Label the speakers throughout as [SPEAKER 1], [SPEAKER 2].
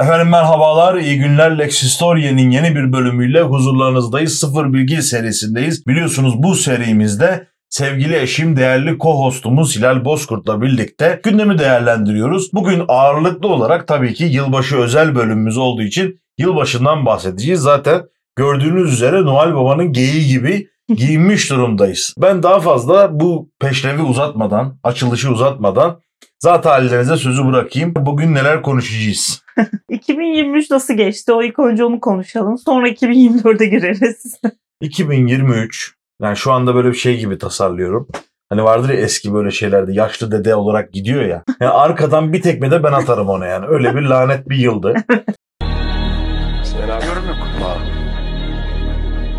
[SPEAKER 1] Efendim merhabalar, iyi günler. Lex Historia'nın yeni bir bölümüyle huzurlarınızdayız. Sıfır Bilgi serisindeyiz. Biliyorsunuz bu serimizde sevgili eşim, değerli co-hostumuz Hilal Bozkurt'la birlikte gündemi değerlendiriyoruz. Bugün ağırlıklı olarak tabii ki yılbaşı özel bölümümüz olduğu için yılbaşından bahsedeceğiz. Zaten gördüğünüz üzere Noel Baba'nın geyiği gibi giyinmiş durumdayız. Ben daha fazla bu peşrevi uzatmadan, açılışı uzatmadan Zaten hallerinize sözü bırakayım. Bugün neler konuşacağız?
[SPEAKER 2] 2023 nasıl geçti? O ilk önce onu konuşalım. Sonra 2024'e gireriz.
[SPEAKER 1] 2023. Yani şu anda böyle bir şey gibi tasarlıyorum. Hani vardır ya eski böyle şeylerde yaşlı dede olarak gidiyor ya. Yani arkadan bir tekme de ben atarım ona yani. Öyle bir lanet bir yıldı.
[SPEAKER 3] Selam yok.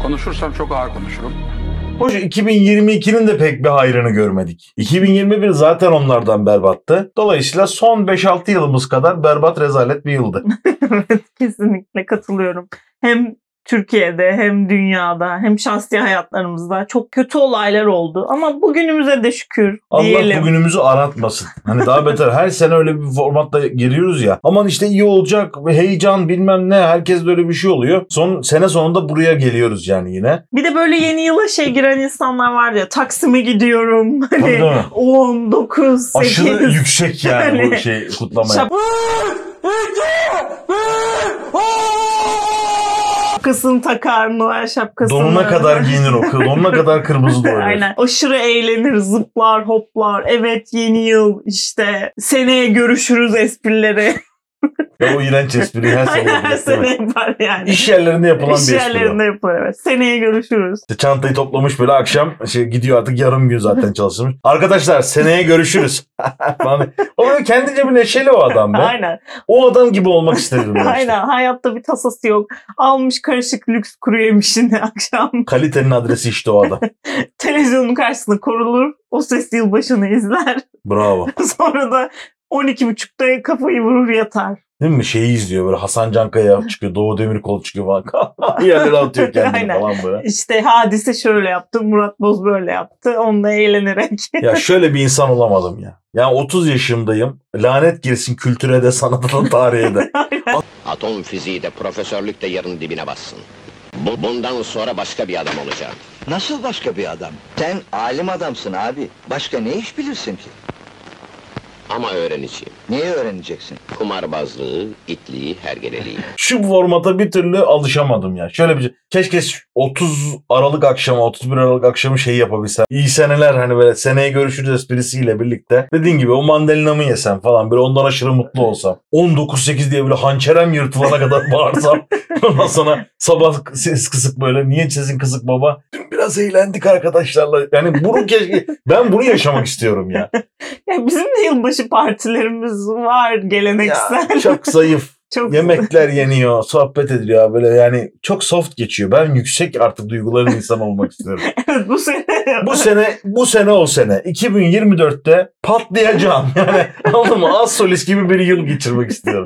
[SPEAKER 3] Konuşursam çok ağır konuşurum.
[SPEAKER 1] Hoş 2022'nin de pek bir hayrını görmedik. 2021 zaten onlardan berbattı. Dolayısıyla son 5-6 yılımız kadar berbat rezalet bir yıldı.
[SPEAKER 2] evet kesinlikle katılıyorum. Hem Türkiye'de hem dünyada hem şahsi hayatlarımızda çok kötü olaylar oldu. Ama bugünümüze de şükür
[SPEAKER 1] Allah
[SPEAKER 2] diyelim.
[SPEAKER 1] bugünümüzü aratmasın. Hani daha beter her sene öyle bir formatla giriyoruz ya. Aman işte iyi olacak, heyecan bilmem ne herkes öyle bir şey oluyor. Son sene sonunda buraya geliyoruz yani yine.
[SPEAKER 2] Bir de böyle yeni yıla şey giren insanlar var ya Taksim'e gidiyorum. Hani
[SPEAKER 1] değil mi?
[SPEAKER 2] 10, 9, 8.
[SPEAKER 1] Aşırı yüksek yani bu
[SPEAKER 2] Yani
[SPEAKER 1] şey kutlamaya.
[SPEAKER 2] Şap- Şapkasını takar, Noel şapkasını.
[SPEAKER 1] Donuna kadar giyinir o. Donuna kadar kırmızı doğru.
[SPEAKER 2] Aynen. Aşırı eğlenir, zıplar, hoplar. Evet yeni yıl işte seneye görüşürüz esprileri.
[SPEAKER 1] Ve o iğrenç espriyi her sene
[SPEAKER 2] Aynen her sene yapar yani.
[SPEAKER 1] İş yerlerinde yapılan
[SPEAKER 2] İş
[SPEAKER 1] bir espri.
[SPEAKER 2] yerlerinde yapılır evet. Seneye görüşürüz.
[SPEAKER 1] İşte çantayı toplamış böyle akşam şey gidiyor artık yarım gün zaten çalışmış. Arkadaşlar seneye görüşürüz. Falan. o böyle kendince bir neşeli o adam be.
[SPEAKER 2] Aynen.
[SPEAKER 1] O adam gibi olmak istedim ben işte.
[SPEAKER 2] Aynen. Hayatta bir tasası yok. Almış karışık lüks kuru yemişini akşam.
[SPEAKER 1] Kalitenin adresi işte o adam.
[SPEAKER 2] Televizyonun karşısında korulur. O ses yılbaşını izler.
[SPEAKER 1] Bravo.
[SPEAKER 2] Sonra da 12.30'da kafayı vurur yatar.
[SPEAKER 1] Değil mi? Şeyi izliyor böyle Hasan Cankaya çıkıyor. Doğu Demirkol çıkıyor falan. Yerlere atıyor kendini
[SPEAKER 2] Aynen.
[SPEAKER 1] falan böyle.
[SPEAKER 2] İşte hadise şöyle yaptı, Murat Boz böyle yaptı. Onunla eğlenerek.
[SPEAKER 1] Ya şöyle bir insan olamadım ya. Yani 30 yaşındayım. Lanet girsin kültüre de sanata da tarihe de.
[SPEAKER 4] Atom fiziği de profesörlük de yerin dibine bassın. Bu, bundan sonra başka bir adam olacağım.
[SPEAKER 5] Nasıl başka bir adam? Sen alim adamsın abi. Başka ne iş bilirsin ki?
[SPEAKER 4] Ama öğreneceğim.
[SPEAKER 5] Neyi öğreneceksin?
[SPEAKER 4] Kumarbazlığı, itliği, hergeleliği.
[SPEAKER 1] Şu formata bir türlü alışamadım ya. Şöyle bir keşke 30 Aralık akşamı 31 Aralık akşamı şey yapabilsem. İyi seneler hani böyle seneye görüşürüz esprisiyle birlikte. Dediğin gibi o mandalinamı yesem falan böyle ondan aşırı mutlu olsam. 19-8 diye böyle hançerem yırtılana kadar bağırsam. Ondan sonra sabah ses kısık böyle niye sesin kısık baba? Dün biraz eğlendik arkadaşlarla. Yani bunu keşke ben bunu yaşamak istiyorum ya.
[SPEAKER 2] Ya bizim de yılbaşı partilerimiz var geleneksel.
[SPEAKER 1] ya çok zayıf.
[SPEAKER 2] Çok
[SPEAKER 1] Yemekler yeniyor, sohbet ediliyor böyle yani çok soft geçiyor. Ben yüksek artık duyguların insanı olmak istiyorum.
[SPEAKER 2] Evet bu sene.
[SPEAKER 1] Bu sene bu sene o sene 2024'te patlayacağım. Yani anladın mı? Az solist gibi bir yıl geçirmek istiyorum.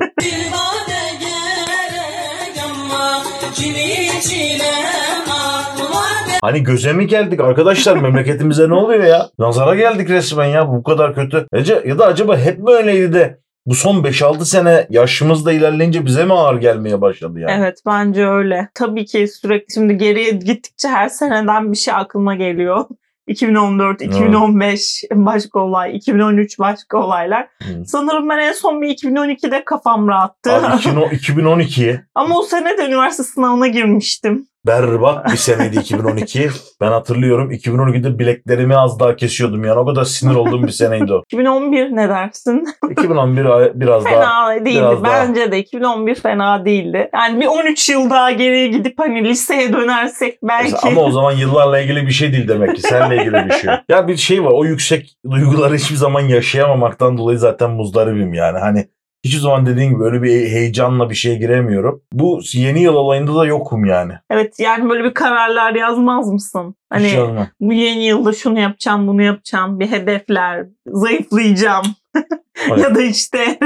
[SPEAKER 1] Hani göze mi geldik arkadaşlar memleketimize ne oluyor ya? Nazara geldik resmen ya bu kadar kötü. Ece, ya da acaba hep mi öyleydi de bu son 5-6 sene yaşımızda ilerleyince bize mi ağır gelmeye başladı yani?
[SPEAKER 2] Evet bence öyle. Tabii ki sürekli şimdi geriye gittikçe her seneden bir şey aklıma geliyor. 2014, 2015 başka olay, 2013 başka olaylar.
[SPEAKER 1] Hı.
[SPEAKER 2] Sanırım ben en son bir 2012'de kafam rahattı.
[SPEAKER 1] Abi 2012
[SPEAKER 2] Ama o sene de üniversite sınavına girmiştim.
[SPEAKER 1] Berbat bir seneydi 2012. Ben hatırlıyorum 2012'de bileklerimi az daha kesiyordum yani o kadar sinir olduğum bir seneydi o.
[SPEAKER 2] 2011 ne dersin?
[SPEAKER 1] 2011 ay- biraz daha
[SPEAKER 2] Fena değildi.
[SPEAKER 1] biraz daha.
[SPEAKER 2] Bence de 2011 fena değildi. Yani bir 13 yıl daha geriye gidip hani liseye dönersek belki.
[SPEAKER 1] Ama o zaman yıllarla ilgili bir şey değil demek ki. Seninle ilgili bir şey. Ya bir şey var. O yüksek duyguları hiçbir zaman yaşayamamaktan dolayı zaten muzdaribim yani. Hani hiçbir zaman dediğin gibi öyle bir heyecanla bir şeye giremiyorum. Bu yeni yıl olayında da yokum yani.
[SPEAKER 2] Evet yani böyle bir kararlar yazmaz mısın? Hani
[SPEAKER 1] Hiç
[SPEAKER 2] bu yeni yılda şunu yapacağım, bunu yapacağım, bir hedefler, zayıflayacağım. Ya da işte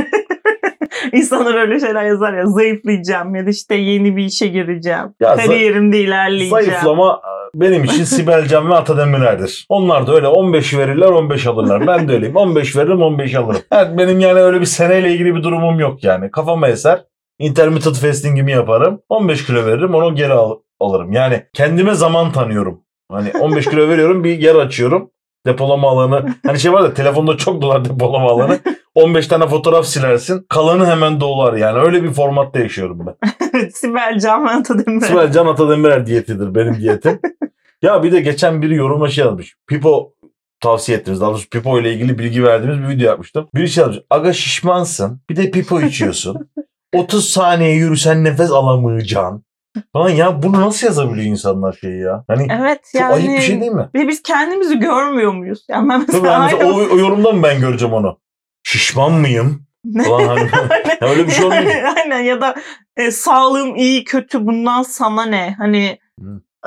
[SPEAKER 2] insanlar öyle şeyler yazar ya zayıflayacağım ya da işte yeni bir işe gireceğim.
[SPEAKER 1] Ya
[SPEAKER 2] Kariyerimde ilerleyeceğim.
[SPEAKER 1] Zayıflama benim için Sibel Can ve Ata Demirer'dir. Onlar da öyle 15 verirler 15 alırlar. Ben de öyleyim. 15 veririm 15 alırım. Evet, benim yani öyle bir seneyle ilgili bir durumum yok yani. Kafama eser intermittent fasting'imi yaparım. 15 kilo veririm onu geri al- alırım. Yani kendime zaman tanıyorum. Hani 15 kilo veriyorum bir yer açıyorum. Depolama alanı. Hani şey var da telefonda çok dolar depolama alanı. 15 tane fotoğraf silersin. Kalanı hemen dolar yani. Öyle bir formatta yaşıyorum ben.
[SPEAKER 2] Sibel Can Atademir.
[SPEAKER 1] Sibel Can Atademirer diyetidir benim diyetim. ya bir de geçen biri yoruma şey yazmış. Pipo tavsiye ettiniz. Daha doğrusu Pipo ile ilgili bilgi verdiğimiz bir video yapmıştım. Biri şey yazmış. Aga şişmansın. Bir de Pipo içiyorsun. 30 saniye yürüsen nefes alamayacaksın. Falan ya bunu nasıl yazabiliyor insanlar şeyi ya? Hani
[SPEAKER 2] Evet yani.
[SPEAKER 1] ayıp bir şey değil mi?
[SPEAKER 2] Ve biz kendimizi görmüyor muyuz? Yani ben
[SPEAKER 1] Tabii
[SPEAKER 2] mesela
[SPEAKER 1] yani mesela o, o yorumda mı ben göreceğim onu? Şişman mıyım? Falan hani. ya öyle bir şey olmuyor.
[SPEAKER 2] Aynen ya da e, sağlığım iyi kötü bundan sana ne? Hani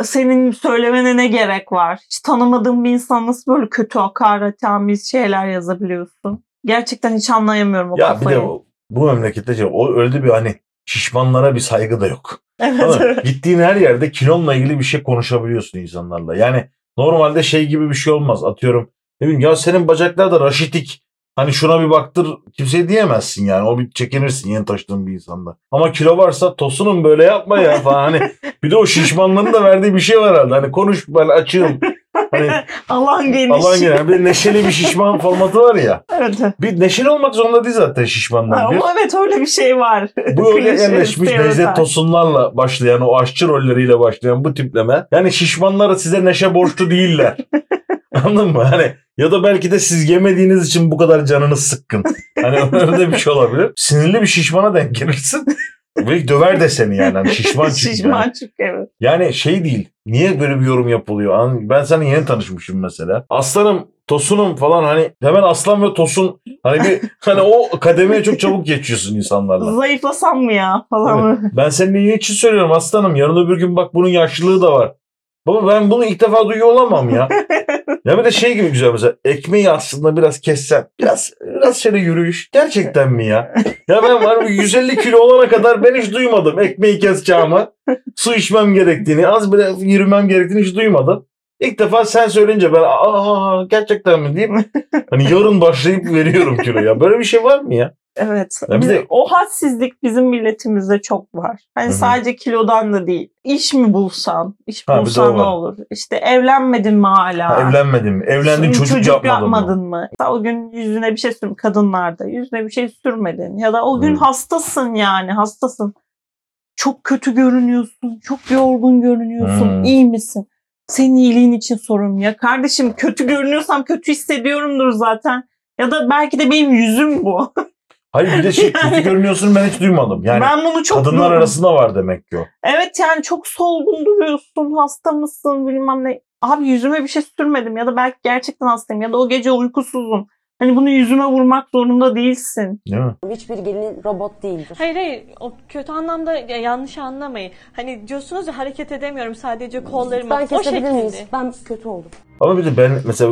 [SPEAKER 2] senin söylemene ne gerek var? Hiç tanımadığın bir insan nasıl böyle kötü hakaretamiz şeyler yazabiliyorsun? Gerçekten hiç anlayamıyorum o
[SPEAKER 1] Ya bir
[SPEAKER 2] kafayı.
[SPEAKER 1] de o- bu memlekette şey, o öyle bir hani şişmanlara bir saygı da yok.
[SPEAKER 2] evet.
[SPEAKER 1] Gittiğin her yerde kilonla ilgili bir şey konuşabiliyorsun insanlarla. Yani normalde şey gibi bir şey olmaz. Atıyorum ne bileyim ya senin bacaklar da raşitik. Hani şuna bir baktır kimseye diyemezsin yani. O bir çekinirsin yeni taşıdığın bir insanda. Ama kilo varsa tosunum böyle yapma ya falan. Hani bir de o şişmanlığın da verdiği bir şey var herhalde. Hani konuş ben açığım. Hani
[SPEAKER 2] Alan geniş.
[SPEAKER 1] Allah'ın gene bir de neşeli bir şişman formatı var ya.
[SPEAKER 2] Evet.
[SPEAKER 1] Bir neşeli olmak zorunda değil zaten şişmanlar. Bir.
[SPEAKER 2] Ama evet öyle bir şey var.
[SPEAKER 1] Bu öyle yerleşmiş. Necdet Tosunlarla başlayan o aşçı rolleriyle başlayan bu tipleme. Yani şişmanlara size neşe borçlu değiller. Anladın mı? Hani ya da belki de siz yemediğiniz için bu kadar canınız sıkkın. Hani öyle bir şey olabilir. Sinirli bir şişmana denk gelirsin. Ve döver de seni yani. Hani şişman çünkü. yani.
[SPEAKER 2] Şişman çünkü evet.
[SPEAKER 1] Yani şey değil. Niye böyle bir yorum yapılıyor? Ben seninle yeni tanışmışım mesela. Aslanım, tosunum falan hani hemen aslan ve tosun hani bir hani o kademeye çok çabuk geçiyorsun insanlarla.
[SPEAKER 2] Zayıflasam mı ya falan.
[SPEAKER 1] Ben seninle yeni için söylüyorum aslanım. Yarın öbür gün bak bunun yaşlılığı da var. Baba ben bunu ilk defa duyuyor olamam ya. ya bir de şey gibi güzel mesela ekmeği aslında biraz kessen. Biraz biraz şöyle yürüyüş. Gerçekten mi ya? Ya ben var mı 150 kilo olana kadar ben hiç duymadım ekmeği keseceğimi. Su içmem gerektiğini, az bile yürümem gerektiğini hiç duymadım. İlk defa sen söyleyince ben aa gerçekten mi diyeyim. Hani yarın başlayıp veriyorum kilo ya. Böyle bir şey var mı ya?
[SPEAKER 2] Evet.
[SPEAKER 1] Ya bir
[SPEAKER 2] Biz-
[SPEAKER 1] de-
[SPEAKER 2] O hadsizlik bizim milletimizde çok var. Hani
[SPEAKER 1] Hı hı.
[SPEAKER 2] sadece kilodan da değil. İş mi bulsan? İş
[SPEAKER 1] Ha,
[SPEAKER 2] bulsan ne olur? İşte evlenmedin mi hala?
[SPEAKER 1] Ha, evlenmedin mi? Evlendin
[SPEAKER 2] Şimdi
[SPEAKER 1] çocuk, yapmadın, mı?
[SPEAKER 2] mı? Mesela o gün yüzüne bir şey sür kadınlarda yüzüne bir şey sürmedin ya da o gün
[SPEAKER 1] Hmm.
[SPEAKER 2] hastasın yani hastasın. Çok kötü görünüyorsun, çok yorgun görünüyorsun.
[SPEAKER 1] Hmm.
[SPEAKER 2] iyi misin? Senin iyiliğin için sorum ya. Kardeşim kötü görünüyorsam kötü hissediyorumdur zaten. Ya da belki de benim yüzüm bu.
[SPEAKER 1] Hayır bir de şey kötü görünüyorsun ben hiç duymadım. Yani
[SPEAKER 2] ben bunu çok
[SPEAKER 1] kadınlar arasında var demek ki o.
[SPEAKER 2] Evet yani çok solgun duruyorsun, hasta mısın bilmem ne. Abi yüzüme bir şey sürmedim ya da belki gerçekten hastayım ya da o gece uykusuzum. Hani bunu yüzüme vurmak zorunda değilsin.
[SPEAKER 1] Değil mi?
[SPEAKER 3] Hiçbir gelin robot değildir.
[SPEAKER 6] Hayır hayır o kötü anlamda ya yanlış anlamayın. Hani diyorsunuz ya hareket edemiyorum sadece kollarımı.
[SPEAKER 3] Ben
[SPEAKER 6] o
[SPEAKER 3] kesebilir
[SPEAKER 6] şekilde.
[SPEAKER 3] miyiz? Ben kötü oldum.
[SPEAKER 1] Ama bir de ben mesela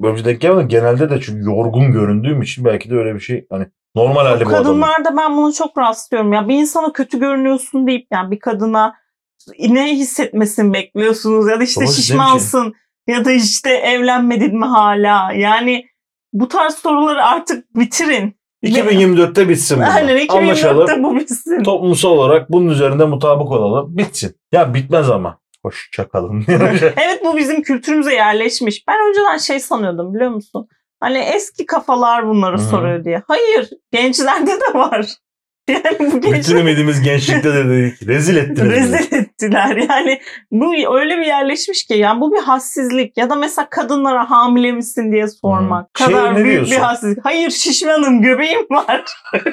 [SPEAKER 1] böyle bir şey denk gelmedim. Genelde de çünkü yorgun göründüğüm için belki de öyle bir şey hani normal halde bu adamın.
[SPEAKER 2] Kadınlarda ben bunu çok rastlıyorum ya. Bir insana kötü görünüyorsun deyip yani bir kadına ne hissetmesini bekliyorsunuz ya da işte
[SPEAKER 1] şey-
[SPEAKER 2] şişmansın ya da işte evlenmedin mi hala. Yani bu tarz soruları artık bitirin.
[SPEAKER 1] 2024'te bitsin bu.
[SPEAKER 2] Aynen
[SPEAKER 1] Anlaşalım.
[SPEAKER 2] 2024'te bu bitsin.
[SPEAKER 1] Toplumsal olarak bunun üzerinde mutabık olalım. Bitsin. Ya bitmez ama. Hoşça kalın.
[SPEAKER 2] evet bu bizim kültürümüze yerleşmiş. Ben önceden şey sanıyordum biliyor musun? Hani eski kafalar bunları
[SPEAKER 1] Hı hı.
[SPEAKER 2] soruyor diye. Hayır gençlerde de var. Yani bu
[SPEAKER 1] Bütün ümidimiz gençlikte de dedik. Rezil bizi.
[SPEAKER 2] rezil ettiler. Yani bu öyle bir yerleşmiş ki yani bu bir hassizlik ya da mesela kadınlara hamile misin diye sormak.
[SPEAKER 1] Şey,
[SPEAKER 2] kadar
[SPEAKER 1] ne
[SPEAKER 2] büyük
[SPEAKER 1] diyorsun?
[SPEAKER 2] bir hassizlik. Hayır şişmanım göbeğim var.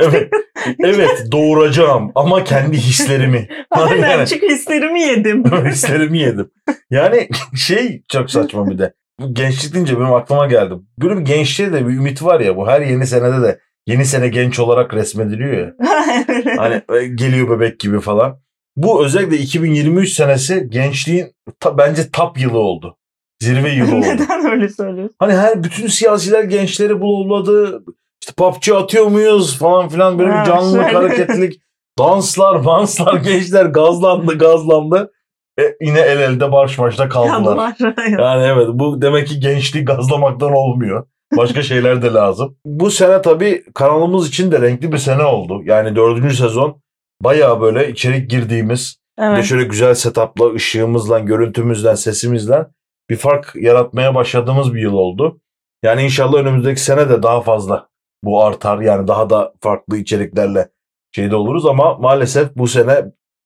[SPEAKER 1] evet. Evet doğuracağım ama kendi hislerimi.
[SPEAKER 2] Aynen
[SPEAKER 1] Yani-
[SPEAKER 2] çünkü hislerimi yedim.
[SPEAKER 1] hislerimi yedim. Yani şey çok saçma bir de. Bu gençlik deyince benim aklıma geldi. Böyle bir gençliğe de bir ümit var ya bu her yeni senede de yeni sene genç olarak resmediliyor ya. Hani e, geliyor bebek gibi falan. Bu özellikle 2023 senesi gençliğin ta- bence top yılı oldu. Zirve yılı oldu.
[SPEAKER 2] Neden öyle söylüyorsun?
[SPEAKER 1] Hani her bütün siyasiler gençleri bulladı. İşte PUBG atıyor muyuz falan filan böyle
[SPEAKER 2] Ha,
[SPEAKER 1] bir canlılık
[SPEAKER 2] şöyle.
[SPEAKER 1] hareketlilik. Danslar, danslar gençler gazlandı, gazlandı. E, yine el elde barış başta kaldılar. Yani evet bu demek ki gençliği gazlamaktan olmuyor. Başka şeyler de lazım. Bu sene tabii kanalımız için de renkli bir sene oldu. Yani dördüncü sezon bayağı böyle içerik girdiğimiz
[SPEAKER 2] Evet.
[SPEAKER 1] şöyle güzel setupla, ışığımızla, görüntümüzle, sesimizle bir fark yaratmaya başladığımız bir yıl oldu. Yani inşallah önümüzdeki sene de daha fazla bu artar. Yani daha da farklı içeriklerle şeyde oluruz ama maalesef bu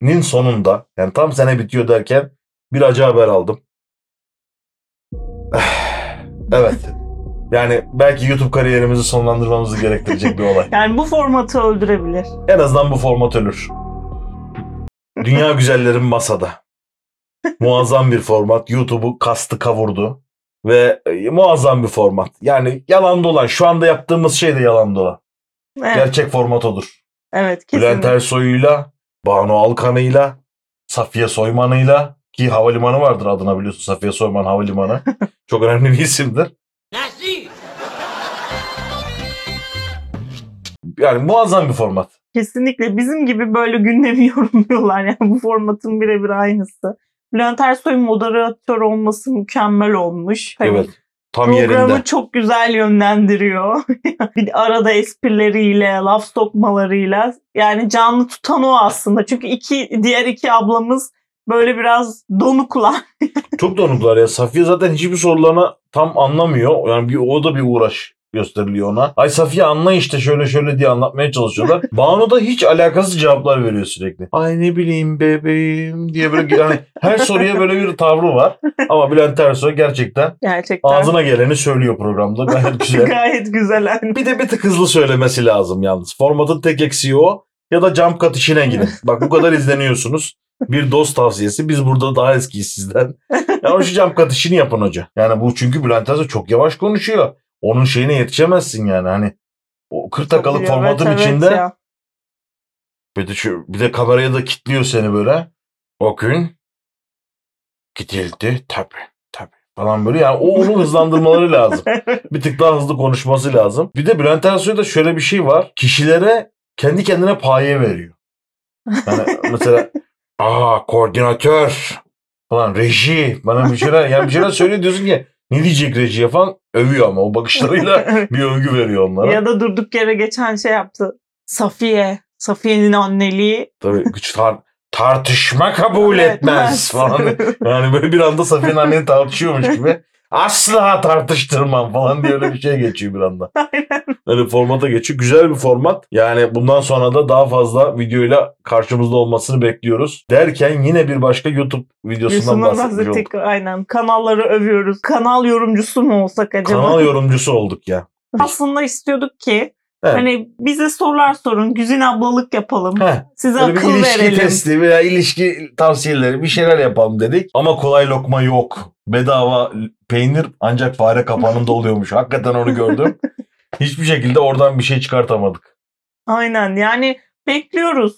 [SPEAKER 1] senenin sonunda yani tam sene bitiyor derken bir acı haber aldım. evet. Yani belki YouTube kariyerimizi sonlandırmamızı gerektirecek bir olay.
[SPEAKER 2] Yani bu formatı öldürebilir.
[SPEAKER 1] En azından bu format ölür. Dünya güzellerin masada. Muazzam bir format. YouTube'u kastı kavurdu. Ve e, muazzam bir format. Yani yalan dolan. Şu anda yaptığımız şey de yalan dolan.
[SPEAKER 2] Evet,
[SPEAKER 1] Gerçek format odur.
[SPEAKER 2] evet
[SPEAKER 1] Bülent
[SPEAKER 2] kesinlikle.
[SPEAKER 1] Ersoy'uyla, Banu Alkan'ıyla, Safiye Soyman'ıyla ki havalimanı vardır adına biliyorsun Safiye Soyman Havalimanı. Çok önemli bir isimdir. Yani muazzam bir format.
[SPEAKER 2] Kesinlikle bizim gibi böyle gündemi yorumluyorlar. Yani bu formatın birebir aynısı. Bülent Ersoy'un moderatör olması mükemmel olmuş. Hani
[SPEAKER 1] Evet. Tam
[SPEAKER 2] Programı
[SPEAKER 1] yerinde.
[SPEAKER 2] çok güzel yönlendiriyor. bir arada esprileriyle, laf sokmalarıyla. Yani canlı tutan o aslında. Çünkü iki diğer iki ablamız böyle biraz donuklar.
[SPEAKER 1] Çok donuklar ya. Safiye zaten hiçbir sorularına tam anlamıyor. Yani bir, o da bir uğraş gösteriliyor ona. Ay Safiye anla işte şöyle şöyle diye anlatmaya çalışıyorlar. Banu da hiç alakasız cevaplar veriyor sürekli. Ay ne bileyim bebeğim diye böyle yani her soruya böyle bir tavrı var. Ama Bülent Ersoy gerçekten
[SPEAKER 2] Gerçekten.
[SPEAKER 1] ağzına geleni söylüyor programda. Gayet güzel.
[SPEAKER 2] Gayet güzel. Yani.
[SPEAKER 1] Bir de bir tık hızlı söylemesi lazım yalnız. Formatın tek eksiği o. Ya da cam kat işine girin. Bak bu kadar izleniyorsunuz. Bir dost tavsiyesi. Biz burada daha eskiyiz sizden. Ya şu cam kat işini yapın hoca. Yani bu çünkü Bülent Ersoy çok yavaş konuşuyor. Onun şeyine yetişemezsin yani. Hani o 40 dakikalık
[SPEAKER 2] Evet,
[SPEAKER 1] formatın
[SPEAKER 2] evet
[SPEAKER 1] içinde
[SPEAKER 2] ya.
[SPEAKER 1] bir de, şu, bir de kameraya da kilitliyor seni böyle. O gün gidildi tabi tabi falan böyle. Yani o onu hızlandırmaları lazım. bir tık daha hızlı konuşması lazım. Bir de Bülent Ersoy'da şöyle bir şey var. Kişilere kendi kendine paye veriyor. Yani mesela aa koordinatör falan reji bana bir şeyler yani bir şeyler söylüyor diyorsun ki ne diyecek rejiye falan övüyor ama o bakışlarıyla bir övgü veriyor onlara.
[SPEAKER 2] ya da durduk yere geçen şey yaptı. Safiye. Safiye'nin anneliği.
[SPEAKER 1] Tabii güç tar- tartışma kabul etmez falan. Yani böyle bir anda Safiye'nin anneni tartışıyormuş gibi. Asla tartıştırmam falan diye öyle bir şey geçiyor bir anda.
[SPEAKER 2] Aynen.
[SPEAKER 1] Öyle formata geçiyor. Güzel bir format. Yani bundan sonra da daha fazla videoyla karşımızda olmasını bekliyoruz. Derken yine bir başka YouTube videosundan
[SPEAKER 2] Yusun'dan
[SPEAKER 1] bahsetmiş olduk.
[SPEAKER 2] bahsettik. Aynen. Kanalları övüyoruz. Kanal yorumcusu mu olsak acaba?
[SPEAKER 1] Kanal yorumcusu olduk ya.
[SPEAKER 2] Aslında istiyorduk ki
[SPEAKER 1] Evet.
[SPEAKER 2] hani bize sorular sorun. Güzin ablalık yapalım.
[SPEAKER 1] Heh,
[SPEAKER 2] Size
[SPEAKER 1] böyle bir
[SPEAKER 2] akıl
[SPEAKER 1] ilişki
[SPEAKER 2] verelim.
[SPEAKER 1] testi veya ilişki tavsiyeleri bir şeyler yapalım dedik. Ama kolay lokma yok. Bedava peynir ancak fare kapanında oluyormuş. Hakikaten onu gördüm. Hiçbir şekilde oradan bir şey çıkartamadık.
[SPEAKER 2] Aynen. Yani bekliyoruz.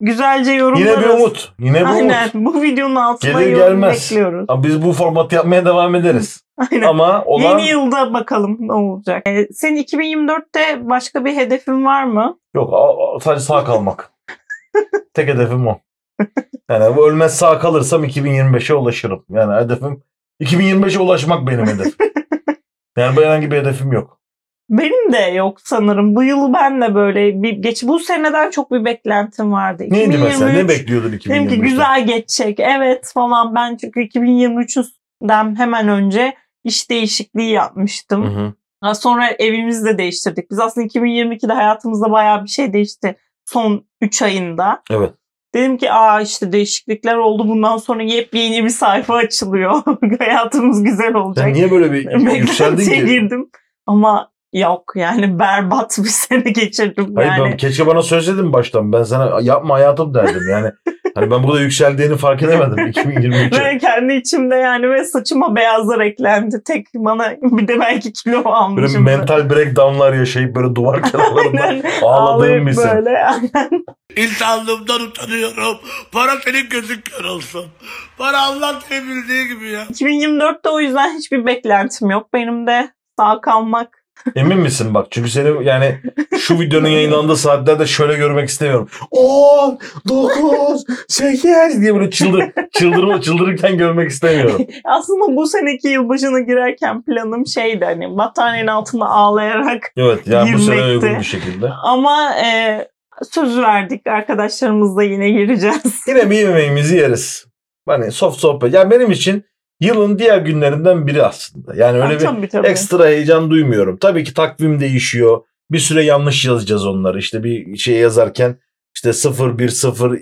[SPEAKER 2] Güzelce yorumlarız.
[SPEAKER 1] Yine bir umut. Yine bir
[SPEAKER 2] Aynen.
[SPEAKER 1] umut.
[SPEAKER 2] Bu videonun altına
[SPEAKER 1] Gelir
[SPEAKER 2] yorum
[SPEAKER 1] gelmez.
[SPEAKER 2] bekliyoruz.
[SPEAKER 1] Ama Biz bu formatı yapmaya devam ederiz.
[SPEAKER 2] Aynen.
[SPEAKER 1] Ama olan
[SPEAKER 2] Yeni yılda bakalım ne olacak. Ee, senin 2024'te başka bir hedefin var mı?
[SPEAKER 1] yok a- a- sadece sağ kalmak. Tek hedefim o. Yani bu ölmez sağ kalırsam 2025'e ulaşırım. Yani hedefim 2025'e ulaşmak benim hedefim. Yani bu herhangi bir hedefim yok.
[SPEAKER 2] Benim de yok sanırım. Bu yıl ben de böyle bir geç bu seneden çok bir beklentim vardı.
[SPEAKER 1] Neydi mesela? Ne
[SPEAKER 2] 2023
[SPEAKER 1] bekliyordun
[SPEAKER 2] Dedim
[SPEAKER 1] 2025'te?
[SPEAKER 2] ki güzel geçecek. Evet falan ben çünkü 2023'den hemen önce iş değişikliği yapmıştım.
[SPEAKER 1] Hı hı.
[SPEAKER 2] Sonra evimizi de değiştirdik. Biz aslında 2022'de hayatımızda bayağı bir şey değişti son 3 ayında.
[SPEAKER 1] Evet.
[SPEAKER 2] Dedim ki aa işte değişiklikler oldu. Bundan sonra yepyeni bir sayfa açılıyor. Hayatımız güzel olacak.
[SPEAKER 1] Sen niye böyle bir yükseldin ki?
[SPEAKER 2] girdim. Ama yok yani berbat bir sene geçirdim
[SPEAKER 1] Hayır
[SPEAKER 2] yani.
[SPEAKER 1] ben keşke bana söyleseydin baştan. Ben sana yapma hayatım derdim. Yani hani ben burada yükseldiğini fark edemedim 2023'e.
[SPEAKER 2] Ve kendi içimde yani ve saçıma beyazlar eklendi. Tek bana bir de belki kilo
[SPEAKER 1] Böyle
[SPEAKER 2] almışım.
[SPEAKER 1] mental breakdownlar yaşayıp böyle duvar kenarlarında ağladığım bir sen.
[SPEAKER 2] böyle. Aynen.
[SPEAKER 7] İnsanlığımdan utanıyorum. Para senin gözün kör olsun. Para Allah bildiği gibi ya.
[SPEAKER 2] 2024'te o yüzden hiçbir beklentim yok. Benim de sağ kalmak
[SPEAKER 1] Emin misin bak? Çünkü seni yani şu videonun yayınlandığı saatlerde şöyle görmek istemiyorum. 10, 9, 8 diye böyle çıldır, çıldırma, çıldırırken görmek istemiyorum.
[SPEAKER 2] Aslında bu seneki yılbaşına girerken planım şeydi hani battaniyenin altında ağlayarak
[SPEAKER 1] Evet yani bu sene
[SPEAKER 2] Girmekti.
[SPEAKER 1] uygun bir şekilde.
[SPEAKER 2] ama e, söz verdik arkadaşlarımızla yine gireceğiz.
[SPEAKER 1] Yine bir yemeğimizi yeriz. Hani soft sohbet. Yani benim için yılın diğer günlerinden biri aslında. Yani öyle bir
[SPEAKER 2] tabii, tabii.
[SPEAKER 1] ekstra heyecan duymuyorum. Tabii ki takvim değişiyor. Bir süre yanlış yazacağız onları. İşte bir şey yazarken işte 0 1 0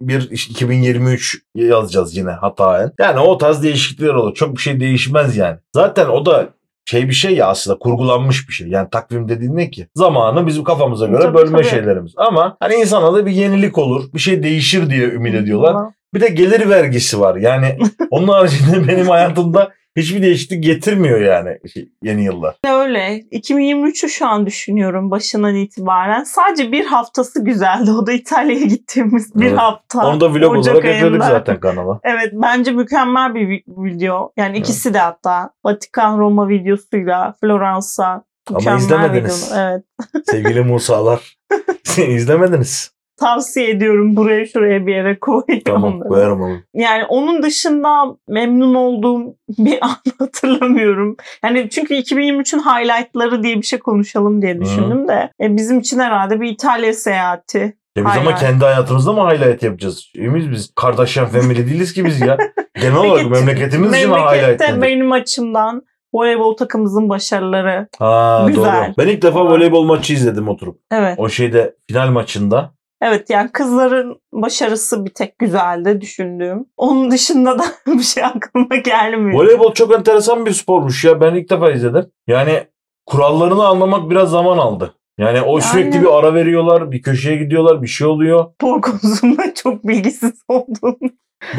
[SPEAKER 1] 1 2023 yazacağız yine hataen. Yani o tarz değişiklikler olur. Çok bir şey değişmez yani. Zaten o da şey bir şey ya aslında kurgulanmış bir şey. Yani takvim dediğin ne ki? Zamanı bizim kafamıza göre
[SPEAKER 2] Tabii,
[SPEAKER 1] bölme
[SPEAKER 2] tabii.
[SPEAKER 1] şeylerimiz. Ama hani insana da bir yenilik olur. Bir şey değişir diye ümit ediyorlar. Bir de gelir vergisi var. Yani onun haricinde benim hayatımda hiçbir değişiklik getirmiyor yani şey, yeni yıllar.
[SPEAKER 2] Öyle. 2023'ü şu an düşünüyorum başından itibaren. Sadece bir haftası güzeldi. O da İtalya'ya gittiğimiz bir
[SPEAKER 1] Evet.
[SPEAKER 2] hafta.
[SPEAKER 1] Onu da vlog
[SPEAKER 2] Ocak
[SPEAKER 1] olarak ekledik
[SPEAKER 2] ayında.
[SPEAKER 1] zaten kanala.
[SPEAKER 2] Evet bence mükemmel bir vi- video. Yani ikisi de hatta. Vatikan Roma videosuyla Floransa.
[SPEAKER 1] Ama izlemediniz.
[SPEAKER 2] video. Evet.
[SPEAKER 1] Sevgili Musalar. izlemediniz.
[SPEAKER 2] Tavsiye ediyorum buraya şuraya bir yere koyun
[SPEAKER 1] Tamam
[SPEAKER 2] onları.
[SPEAKER 1] koyarım onu.
[SPEAKER 2] Yani onun dışında memnun olduğum bir an hatırlamıyorum. Yani çünkü 2023'ün highlightları diye bir şey konuşalım diye düşündüm de. E, bizim için herhalde bir İtalya seyahati.
[SPEAKER 1] Ya biz ama kendi hayatımızda mı highlight yapacağız? Emiz biz Kardashian family değiliz ki biz ya. Genel olarak memleketimiz için highlight dedik.
[SPEAKER 2] benim açımdan voleybol takımımızın başarıları.
[SPEAKER 1] Ha,
[SPEAKER 2] Güzel.
[SPEAKER 1] doğru. Ben ilk defa voleybol maçı izledim oturup.
[SPEAKER 2] Evet.
[SPEAKER 1] O şeyde final maçında.
[SPEAKER 2] Evet yani kızların başarısı bir tek güzeldi düşündüğüm. Onun dışında da bir şey aklıma gelmiyor.
[SPEAKER 1] Voleybol çok enteresan bir spormuş ya. Ben ilk defa izledim. Yani kurallarını anlamak biraz zaman aldı. Yani o sürekli bir ara veriyorlar, bir köşeye gidiyorlar, bir şey oluyor.
[SPEAKER 2] Spor konusunda çok bilgisiz oldum.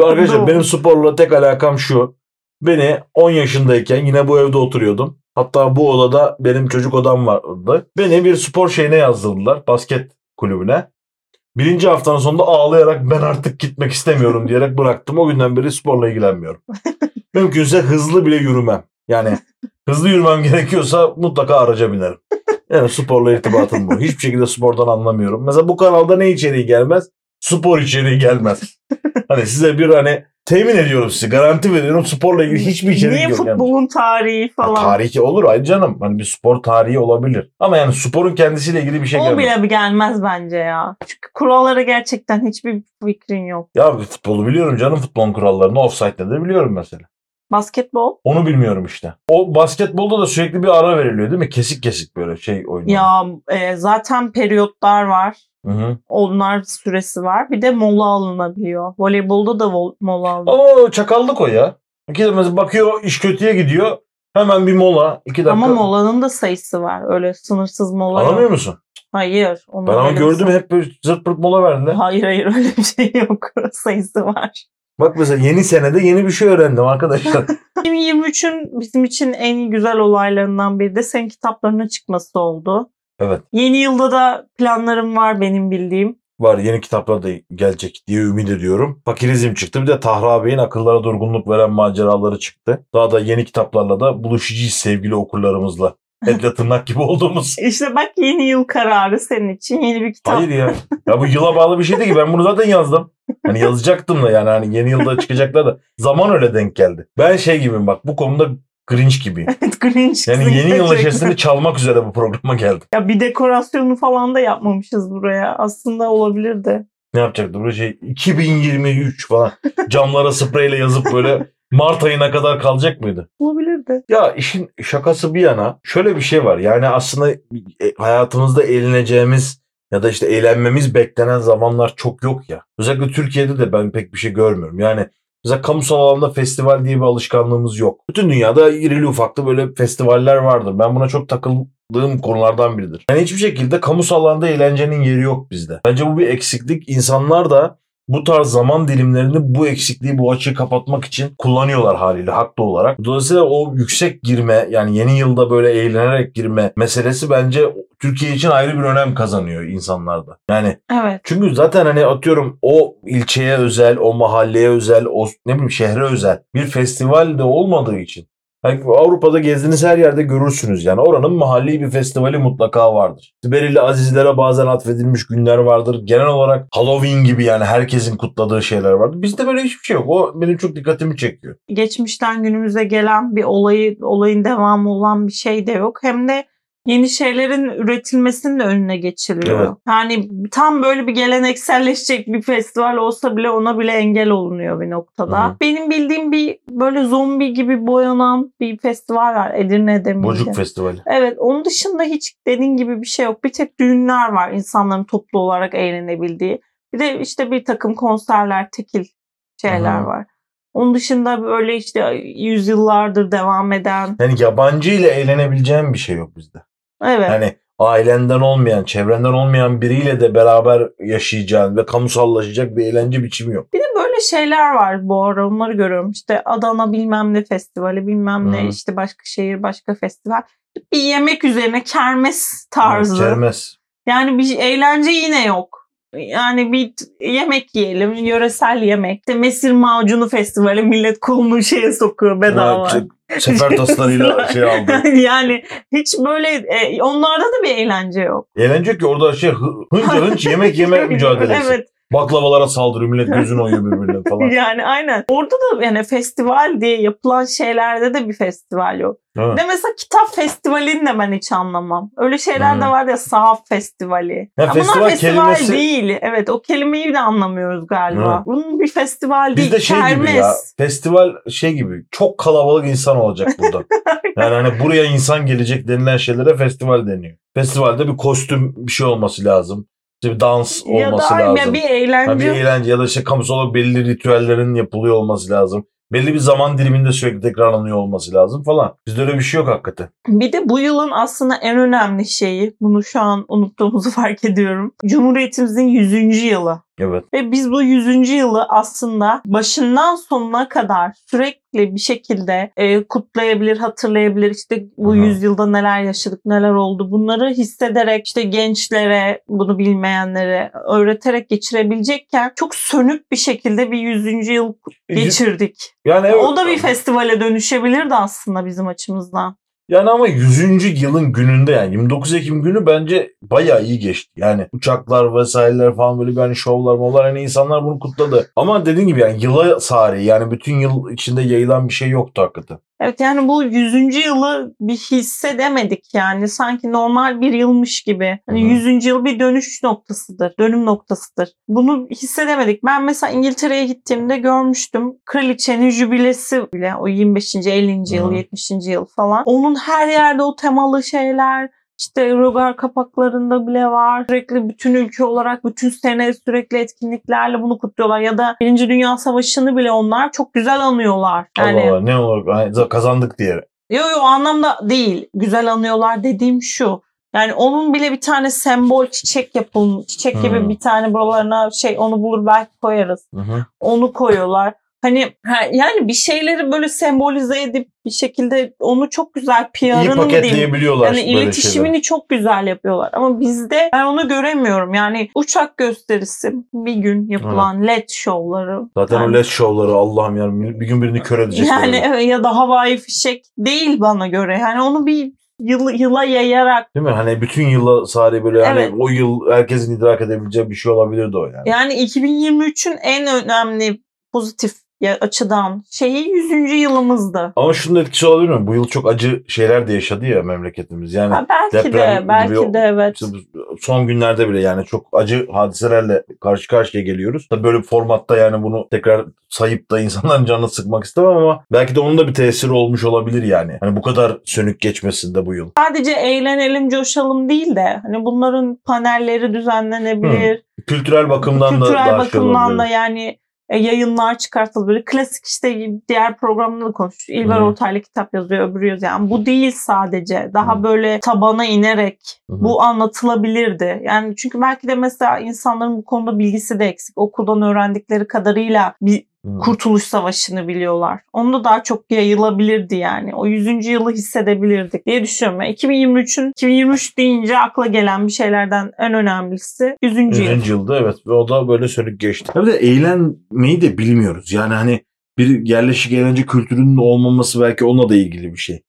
[SPEAKER 1] Arkadaşlar benim sporla tek alakam şu. Beni 10 yaşındayken yine bu evde oturuyordum. Hatta bu odada benim çocuk odam vardı. Beni bir spor şeyine yazdırdılar. Basket kulübüne. Birinci haftanın sonunda ağlayarak ben artık gitmek istemiyorum diyerek bıraktım. O günden beri sporla ilgilenmiyorum. Mümkünse hızlı bile yürümem. Yani hızlı yürümem gerekiyorsa mutlaka araca binerim. Yani sporla irtibatım bu. Hiçbir şekilde spordan anlamıyorum. Mesela bu kanalda ne içeriği gelmez? Spor içeriği gelmez. Hani size bir hani temin ediyorum size garanti veriyorum sporla ilgili hiçbir içerik
[SPEAKER 2] Niye
[SPEAKER 1] yok. yani.
[SPEAKER 2] futbolun tarihi
[SPEAKER 1] Ha,
[SPEAKER 2] falan?
[SPEAKER 1] Tarihi olur ay canım. Hani bir spor tarihi olabilir. Ama yani sporun kendisiyle ilgili bir şey
[SPEAKER 2] o
[SPEAKER 1] gelmez.
[SPEAKER 2] bile bir gelmez bence ya. Çünkü kurallara gerçekten hiçbir fikrin yok.
[SPEAKER 1] Ya futbolu biliyorum canım futbolun kurallarını. Offside nedir biliyorum mesela.
[SPEAKER 2] Basketbol?
[SPEAKER 1] Onu bilmiyorum işte. O basketbolda da sürekli bir ara veriliyor değil mi? Kesik kesik böyle şey oynuyor.
[SPEAKER 2] Ya e, zaten periyotlar var.
[SPEAKER 1] Hı hı.
[SPEAKER 2] Onlar süresi var. Bir de mola alınabiliyor. Voleybolda da vol- mola alınıyor.
[SPEAKER 1] Ama o çakallık o ya. İki mesela bakıyor iş kötüye gidiyor. Hemen bir mola. iki dakika.
[SPEAKER 2] Ama molanın da sayısı var. Öyle sınırsız mola
[SPEAKER 1] Anlamıyor
[SPEAKER 2] yok.
[SPEAKER 1] musun?
[SPEAKER 2] Hayır. onun
[SPEAKER 1] Ben ama gördüm hep böyle zırt pırt mola verdiler.
[SPEAKER 2] Hayır hayır öyle bir şey yok. sayısı var.
[SPEAKER 1] Bak mesela yeni senede yeni bir şey öğrendim arkadaşlar.
[SPEAKER 2] 2023'ün bizim için en güzel olaylarından biri de senin kitaplarının çıkması oldu.
[SPEAKER 1] Evet.
[SPEAKER 2] Yeni yılda da planlarım var benim bildiğim.
[SPEAKER 1] Var yeni kitaplar da gelecek diye ümit ediyorum. Fakirizm çıktı. Bir de Tahra Bey'in akıllara durgunluk veren maceraları çıktı. Daha da yeni kitaplarla da buluşacağız sevgili okurlarımızla. Etle tırnak gibi olduğumuz.
[SPEAKER 2] İşte bak yeni yıl kararı senin için yeni bir kitap.
[SPEAKER 1] Hayır ya. Ya bu yıla bağlı bir şey değil ki. Ben bunu zaten yazdım. Hani yazacaktım da yani hani yeni yılda çıkacaklar da zaman öyle denk geldi. Ben şey gibiyim bak bu konuda Grinch gibiyim.
[SPEAKER 2] Grinch
[SPEAKER 1] Yani yeni yıl neşesini çalmak üzere bu programa geldim.
[SPEAKER 2] Ya bir dekorasyonu falan da yapmamışız buraya. Aslında olabilirdi.
[SPEAKER 1] Ne yapacaktı böyle şey 2023 falan camlara spreyle yazıp böyle Mart ayına kadar kalacak mıydı?
[SPEAKER 2] Olabilirdi.
[SPEAKER 1] Ya işin şakası bir yana şöyle bir şey var. Yani aslında e, hayatımızda eğleneceğimiz ya da işte eğlenmemiz beklenen zamanlar çok yok ya. Özellikle Türkiye'de de ben pek bir şey görmüyorum. Yani mesela kamusal alanda festival diye bir alışkanlığımız yok. Bütün dünyada irili ufaklı böyle festivaller vardır. Ben buna çok takıldığım konulardan biridir. Yani hiçbir şekilde kamusal alanda eğlencenin yeri yok bizde. Bence bu bir eksiklik. İnsanlar da bu tarz zaman dilimlerini bu eksikliği, bu açığı kapatmak için kullanıyorlar haliyle haklı olarak. Dolayısıyla o yüksek girme yani yeni yılda böyle eğlenerek girme meselesi bence Türkiye için ayrı bir önem kazanıyor insanlarda. Yani
[SPEAKER 2] Evet.
[SPEAKER 1] çünkü zaten hani atıyorum o ilçeye özel, o mahalleye özel, o ne bileyim şehre özel bir festival de olmadığı için Yani Avrupa'da gezdiğiniz her yerde görürsünüz yani. Oranın mahalli bir festivali mutlaka vardır. Belirli azizlere bazen atfedilmiş günler vardır. Genel olarak Halloween gibi yani herkesin kutladığı şeyler vardır. Bizde böyle hiçbir şey yok. O benim çok dikkatimi çekiyor.
[SPEAKER 2] geçmişten günümüze gelen bir olayı olayın devamı olan bir şey de yok. Hem de yeni şeylerin üretilmesinin de önüne geçiliyor.
[SPEAKER 1] Evet.
[SPEAKER 2] Yani tam böyle bir gelenekselleşecek bir festival olsa bile ona bile engel olunuyor bir noktada.
[SPEAKER 1] Hı hı.
[SPEAKER 2] Benim bildiğim bir böyle zombi gibi boyanan bir festival var Edirne'de miydi?
[SPEAKER 1] Bocuk Festivali.
[SPEAKER 2] Evet onun dışında hiç dediğin gibi bir şey yok. Bir tek düğünler var insanların toplu olarak eğlenebildiği. Bir de işte bir takım konserler, tekil şeyler
[SPEAKER 1] Hı hı.
[SPEAKER 2] var. Onun dışında böyle işte yüzyıllardır devam eden.
[SPEAKER 1] Yani yabancı ile eğlenebileceğin bir şey yok bizde.
[SPEAKER 2] Evet.
[SPEAKER 1] Yani ailenden olmayan, çevrenden olmayan biriyle de beraber yaşayacağın ve kamusallaşacak bir eğlence biçimi yok.
[SPEAKER 2] Bir de böyle şeyler var bu ara onları görüyorum. İşte Adana bilmem ne festivali bilmem ne
[SPEAKER 1] Hı.
[SPEAKER 2] işte başka şehir başka festival. Bir yemek üzerine kermes tarzı.
[SPEAKER 1] Kermes.
[SPEAKER 2] Yani bir eğlence yine yok. Yani bir yemek yiyelim, yöresel yemek. İşte mesir macunu festivali millet kolunu şeye sokuyor bedava.
[SPEAKER 1] Ç- Sefer taslarıyla şey aldı.
[SPEAKER 2] yani hiç böyle e, onlarda da bir eğlence yok.
[SPEAKER 1] Eğlence yok ki orada şey hı- hınca hınç yemek yeme mücadelesi.
[SPEAKER 2] Evet
[SPEAKER 1] Baklavalara saldırıyor millet gözünü oyuyor birbirine falan.
[SPEAKER 2] yani aynen. Orada da yani festival diye yapılan şeylerde de bir festival yok.
[SPEAKER 1] Evet.
[SPEAKER 2] De mesela kitap festivalini de ben hiç anlamam. Öyle şeyler de
[SPEAKER 1] Hmm.
[SPEAKER 2] var ya sahaf festivali.
[SPEAKER 1] Ya
[SPEAKER 2] Ya
[SPEAKER 1] festival
[SPEAKER 2] bunlar festival
[SPEAKER 1] kelimesi-
[SPEAKER 2] değil. Evet o kelimeyi de anlamıyoruz galiba.
[SPEAKER 1] Evet.
[SPEAKER 2] Bunun bir festival değil.
[SPEAKER 1] Bizde şey
[SPEAKER 2] kermes.
[SPEAKER 1] gibi ya. Festival şey gibi. Çok kalabalık insan olacak burada. yani hani buraya insan gelecek denilen şeylere festival deniyor. Festivalde bir kostüm bir şey olması lazım. İşte bir dans
[SPEAKER 2] ya da
[SPEAKER 1] olması
[SPEAKER 2] ya
[SPEAKER 1] lazım.
[SPEAKER 2] bir
[SPEAKER 1] Ha,
[SPEAKER 2] eğlence.
[SPEAKER 1] bir eğlence ya da işte kamusal olarak belli ritüellerin yapılıyor olması lazım. Belli bir zaman diliminde sürekli tekrarlanıyor olması lazım falan. Bizde öyle bir şey yok hakikaten.
[SPEAKER 2] Bir de bu yılın aslında en önemli şeyi, bunu şu an unuttuğumuzu fark ediyorum. Cumhuriyetimizin 100. yılı.
[SPEAKER 1] Evet.
[SPEAKER 2] Ve biz bu 100. yılı aslında başından sonuna kadar sürekli bir şekilde e, kutlayabilir, hatırlayabilir. İşte bu
[SPEAKER 1] hı.
[SPEAKER 2] yüzyılda neler yaşadık, neler oldu. Bunları hissederek işte gençlere, bunu bilmeyenlere öğreterek geçirebilecekken çok sönük bir şekilde bir 100. yıl geçirdik.
[SPEAKER 1] Yani evet.
[SPEAKER 2] O da bir festivale dönüşebilirdi aslında bizim açımızdan.
[SPEAKER 1] Yani ama 100. yılın gününde yani 29 Ekim günü bence bayağı iyi geçti. Yani uçaklar vesaireler falan böyle bir hani şovlar molar hani insanlar bunu kutladı. Ama dediğin gibi yani yıla sari yani bütün yıl içinde yayılan bir şey yoktu hakikaten.
[SPEAKER 2] Evet yani bu 100. yılı bir hissedemedik yani sanki normal bir yılmış gibi. Hani
[SPEAKER 1] Hı hı.
[SPEAKER 2] 100. yıl bir dönüş noktasıdır, dönüm noktasıdır. Bunu hissedemedik. Ben mesela İngiltere'ye gittiğimde görmüştüm. Kraliçenin jübilesi bile o 25. 50. yıl,
[SPEAKER 1] Hı hı.
[SPEAKER 2] 70. yıl falan. Onun her yerde o temalı şeyler işte rogar kapaklarında bile var. Sürekli bütün ülke olarak bütün sene sürekli etkinliklerle bunu kutluyorlar. Ya da Birinci Dünya Savaşı'nı bile onlar çok güzel anıyorlar. Yani
[SPEAKER 1] Allah Allah ne olur kazandık diye.
[SPEAKER 2] Yo yo o anlamda değil. Güzel anıyorlar dediğim şu. Yani onun bile bir tane sembol çiçek yapılmış. Çiçek gibi
[SPEAKER 1] Hmm.
[SPEAKER 2] bir tane buralarına şey onu bulur belki koyarız.
[SPEAKER 1] Hı hı.
[SPEAKER 2] Onu koyuyorlar. Hani ha, yani bir şeyleri böyle sembolize edip bir şekilde onu çok güzel
[SPEAKER 1] İyi
[SPEAKER 2] PR'ını diyeyim.
[SPEAKER 1] paketleyebiliyorlar
[SPEAKER 2] Yani
[SPEAKER 1] böyle
[SPEAKER 2] iletişimini çok güzel yapıyorlar. Ama bizde ben onu göremiyorum. Yani uçak gösterisi bir gün yapılan led şovları.
[SPEAKER 1] Zaten
[SPEAKER 2] yani,
[SPEAKER 1] o led şovları Allah'ım yani bir gün birini kör edecek.
[SPEAKER 2] yani evet, ya da havai fişek değil bana göre. Yani onu bir yıl, yıla yayarak
[SPEAKER 1] Değil mi? Hani bütün yıla sari böyle hani
[SPEAKER 2] Evet.
[SPEAKER 1] o yıl herkesin idrak edebileceği bir şey olabilirdi o yani.
[SPEAKER 2] yani 2023'ün en önemli pozitif ya- açıdan şeyi 100. yılımızdı.
[SPEAKER 1] Ama şunun etkisi olabilir mi? Bu yıl çok acı şeyler de yaşadı ya memleketimiz. Yani
[SPEAKER 2] Ha, belki
[SPEAKER 1] deprem
[SPEAKER 2] de belki
[SPEAKER 1] gibi-
[SPEAKER 2] de evet.
[SPEAKER 1] işte son günlerde bile yani çok acı hadiselerle karşı karşıya geliyoruz. Tabii böyle bir formatta yani bunu tekrar sayıp da insanların canını sıkmak istemem ama belki de onun da bir tesiri olmuş olabilir yani. Hani bu kadar sönük geçmesinde bu yıl.
[SPEAKER 2] Sadece eğlenelim, coşalım değil de hani bunların panelleri düzenlenebilir.
[SPEAKER 1] Kültürel bakımdan da
[SPEAKER 2] Kültürel
[SPEAKER 1] şey
[SPEAKER 2] bakımdan da yani e, yayınlar çıkartılabilir. Klasik işte diğer programda da konuşuyoruz. İlber
[SPEAKER 1] Hı.
[SPEAKER 2] Ortaylı kitap yazıyor, öbürü yazıyor. Yani bu değil sadece. Daha
[SPEAKER 1] Hı.
[SPEAKER 2] böyle tabana inerek
[SPEAKER 1] hı.
[SPEAKER 2] bu anlatılabilirdi. Yani çünkü belki de mesela insanların bu konuda bilgisi de eksik. Okuldan öğrendikleri kadarıyla bir
[SPEAKER 1] Hı.
[SPEAKER 2] Kurtuluş Savaşı'nı biliyorlar. Onu da daha çok yayılabilirdi yani. O 100. yılı hissedebilirdik diye düşünüyorum. Yani 2023'ün 2023 deyince akla gelen bir şeylerden en önemlisi 100. yıl.
[SPEAKER 1] 100. yılda evet ve o da böyle sönük geçti. Tabii de eğlenmeyi de bilmiyoruz. Yani hani bir yerleşik eğlence kültürünün olmaması belki onunla da ilgili bir şey.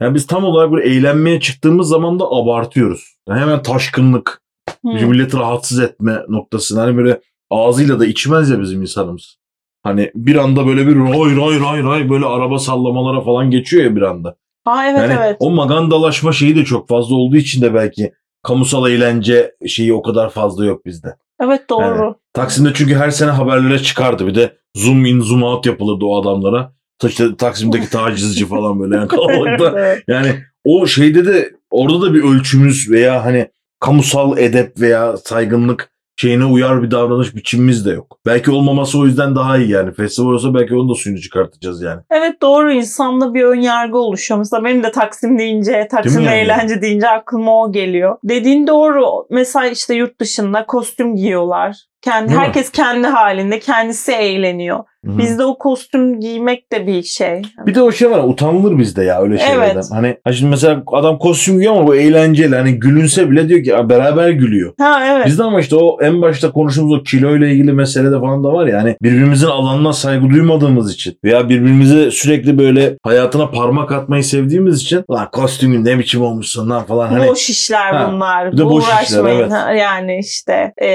[SPEAKER 1] Yani biz tam olarak böyle eğlenmeye çıktığımız zaman da abartıyoruz. Yani hemen taşkınlık,
[SPEAKER 2] Hı.
[SPEAKER 1] milleti rahatsız etme noktasında. Hani böyle ağzıyla da içmez ya bizim insanımız. Hani bir anda böyle bir ray ray ray ray böyle araba sallamalara falan geçiyor ya bir anda.
[SPEAKER 2] Aa evet
[SPEAKER 1] yani
[SPEAKER 2] evet.
[SPEAKER 1] o magandalaşma şeyi de çok fazla olduğu için de belki kamusal eğlence şeyi o kadar fazla yok bizde.
[SPEAKER 2] Evet doğru.
[SPEAKER 1] Taksim'de çünkü her sene haberlere çıkardı. Bir de zoom in zoom out yapılırdı o adamlara. İşte Taksim'deki tacizci falan böyle yani kalabalıkta.
[SPEAKER 2] Evet.
[SPEAKER 1] Yani o şeyde de orada da bir ölçümüz veya hani kamusal edep veya saygınlık şeyine uyar bir davranış biçimimiz de yok. Belki olmaması o yüzden daha iyi yani. Festival olsa belki onun da suyunu çıkartacağız yani.
[SPEAKER 2] Evet doğru insanda bir ön yargı oluşuyor. Mesela benim de Taksim deyince, Taksim
[SPEAKER 1] yani?
[SPEAKER 2] eğlence deyince aklıma o geliyor. Dediğin doğru. Mesela işte yurt dışında kostüm giyiyorlar. Kendi
[SPEAKER 1] Değil mi?
[SPEAKER 2] herkes kendi halinde, kendisi eğleniyor.
[SPEAKER 1] Hı hı.
[SPEAKER 2] Bizde o kostüm giymek de bir şey.
[SPEAKER 1] Bir de o şey var utanılır bizde ya öyle şeylerden.
[SPEAKER 2] Evet.
[SPEAKER 1] Hani ha şimdi mesela adam kostüm giyiyor ama bu eğlenceli. Hani gülünse bile diyor ki "Aa, beraber gülüyor.
[SPEAKER 2] Ha evet.
[SPEAKER 1] Bizde ama işte o en başta konuştuğumuz o kilo ile ilgili meselede falan da var ya hani birbirimizin alanına saygı duymadığımız için veya birbirimize sürekli böyle hayatına parmak atmayı sevdiğimiz için lan kostümün ne biçim olmuşsun lan falan hani
[SPEAKER 2] boş işler
[SPEAKER 1] Ha,
[SPEAKER 2] bunlar.
[SPEAKER 1] bir de boş işler,
[SPEAKER 2] Uğraşmayın.
[SPEAKER 1] evet.
[SPEAKER 2] Ha, Yani işte e,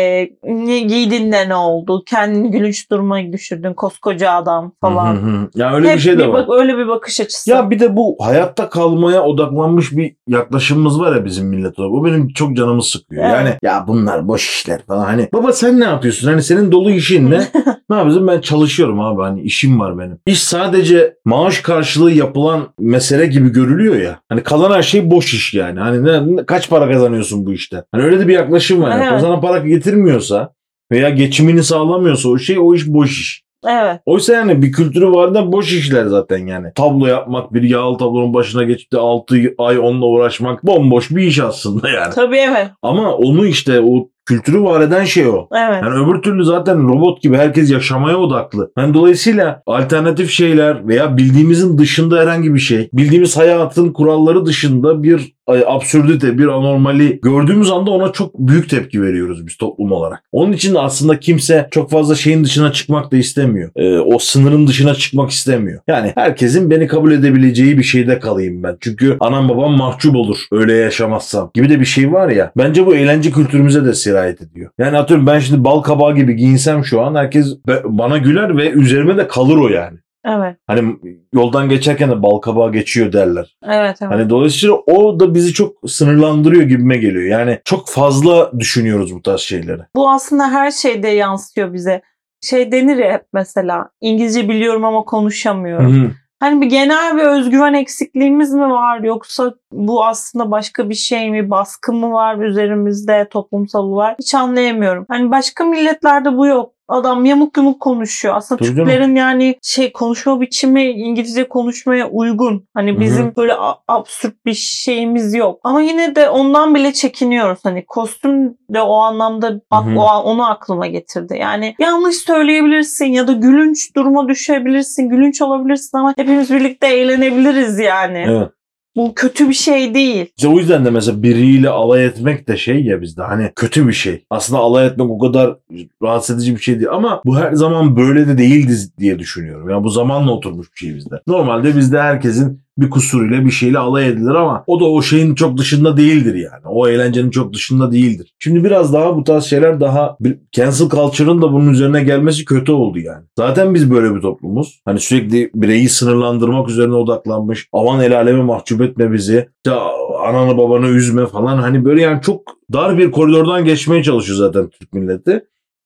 [SPEAKER 2] ne giydin de ne oldu? Kendini gülünç duruma düşürdün koskoca adam falan.
[SPEAKER 1] Hı hı hı. Ya öyle
[SPEAKER 2] Hep
[SPEAKER 1] bir şey de
[SPEAKER 2] bir
[SPEAKER 1] var.
[SPEAKER 2] bak- öyle bir bakış açısı.
[SPEAKER 1] Ya bir de bu hayatta kalmaya odaklanmış bir yaklaşımımız var ya bizim millet olarak. O benim çok canımı sıkıyor.
[SPEAKER 2] Evet.
[SPEAKER 1] Yani ya bunlar boş işler falan. Hani baba sen ne yapıyorsun? Hani senin dolu işin ne? ne yapıyorsun? Ben çalışıyorum abi. Hani işim var benim. İş sadece maaş karşılığı yapılan mesele gibi görülüyor ya. Hani kalan her şey boş iş yani. Hani ne, ne- kaç para kazanıyorsun bu işte? Hani öyle de bir yaklaşım var. Yani.
[SPEAKER 2] Evet.
[SPEAKER 1] Sana para getirmiyorsa veya geçimini sağlamıyorsa o şey o iş boş iş.
[SPEAKER 2] Evet.
[SPEAKER 1] Oysa yani bir kültürü var da boş işler zaten yani. Tablo yapmak, bir yağlı tablonun başına geçip de 6 ay onunla uğraşmak bomboş bir iş aslında yani.
[SPEAKER 2] Tabii evet.
[SPEAKER 1] Ama onu işte o kültürü var eden şey o.
[SPEAKER 2] Evet.
[SPEAKER 1] Yani öbür türlü zaten robot gibi herkes yaşamaya odaklı. Yani dolayısıyla alternatif şeyler veya bildiğimizin dışında herhangi bir şey, bildiğimiz hayatın kuralları dışında bir absürdite, bir anormali gördüğümüz anda ona çok büyük tepki veriyoruz biz toplum olarak. Onun için de aslında kimse çok fazla şeyin dışına çıkmak da istemiyor. Ee, o sınırın dışına çıkmak istemiyor. Yani herkesin beni kabul edebileceği bir şeyde kalayım ben. Çünkü anam babam mahcup olur öyle yaşamazsam gibi de bir şey var ya. Bence bu eğlence kültürümüze de sirayet ediyor. Yani atıyorum ben şimdi bal kabağı gibi giyinsem şu an herkes bana güler ve üzerime de kalır o yani.
[SPEAKER 2] Evet.
[SPEAKER 1] Hani yoldan geçerken de bal kabağı geçiyor derler.
[SPEAKER 2] Evet. evet.
[SPEAKER 1] Hani dolayısıyla o da bizi çok sınırlandırıyor gibime geliyor. Yani çok fazla düşünüyoruz bu tarz şeyleri.
[SPEAKER 2] Bu aslında her şeyde yansıyor bize. Şey denir ya hep mesela İngilizce biliyorum ama konuşamıyorum.
[SPEAKER 1] Hı hı.
[SPEAKER 2] Hani bir genel bir özgüven eksikliğimiz mi var yoksa bu aslında başka bir şey mi baskı mı var üzerimizde toplumsal olarak hiç anlayamıyorum. Hani başka milletlerde bu yok. Adam yamuk yumuk konuşuyor. Aslında
[SPEAKER 1] canım.
[SPEAKER 2] Türklerin yani şey konuşma biçimi İngilizce konuşmaya uygun. Hani bizim böyle a- absürt bir şeyimiz yok. Ama yine de ondan bile çekiniyoruz. Hani kostüm de o anlamda bak o onu aklıma getirdi. Yani yanlış söyleyebilirsin ya da gülünç duruma düşebilirsin, gülünç olabilirsin ama hepimiz birlikte eğlenebiliriz yani.
[SPEAKER 1] Evet.
[SPEAKER 2] Bu kötü bir şey değil.
[SPEAKER 1] İşte o yüzden de mesela biriyle alay etmek de şey ya bizde hani kötü bir şey. Aslında alay etmek o kadar rahatsız edici bir şey değil ama bu her zaman böyle de değildi diye düşünüyorum. Yani bu zamanla oturmuş bir şey bizde. Normalde bizde herkesin bir kusuruyla bir şeyle alay edilir ama o da o şeyin çok dışında değildir yani. O eğlencenin çok dışında değildir. Şimdi biraz daha bu tarz şeyler daha cancel culture'ın da bunun üzerine gelmesi kötü oldu yani. Zaten biz böyle bir toplumuz. Hani sürekli bireyi sınırlandırmak üzerine odaklanmış. Aman el aleme mahcup etme bizi. İşte ananı babanı üzme falan. Hani böyle yani çok dar bir koridordan geçmeye çalışıyor zaten Türk milleti.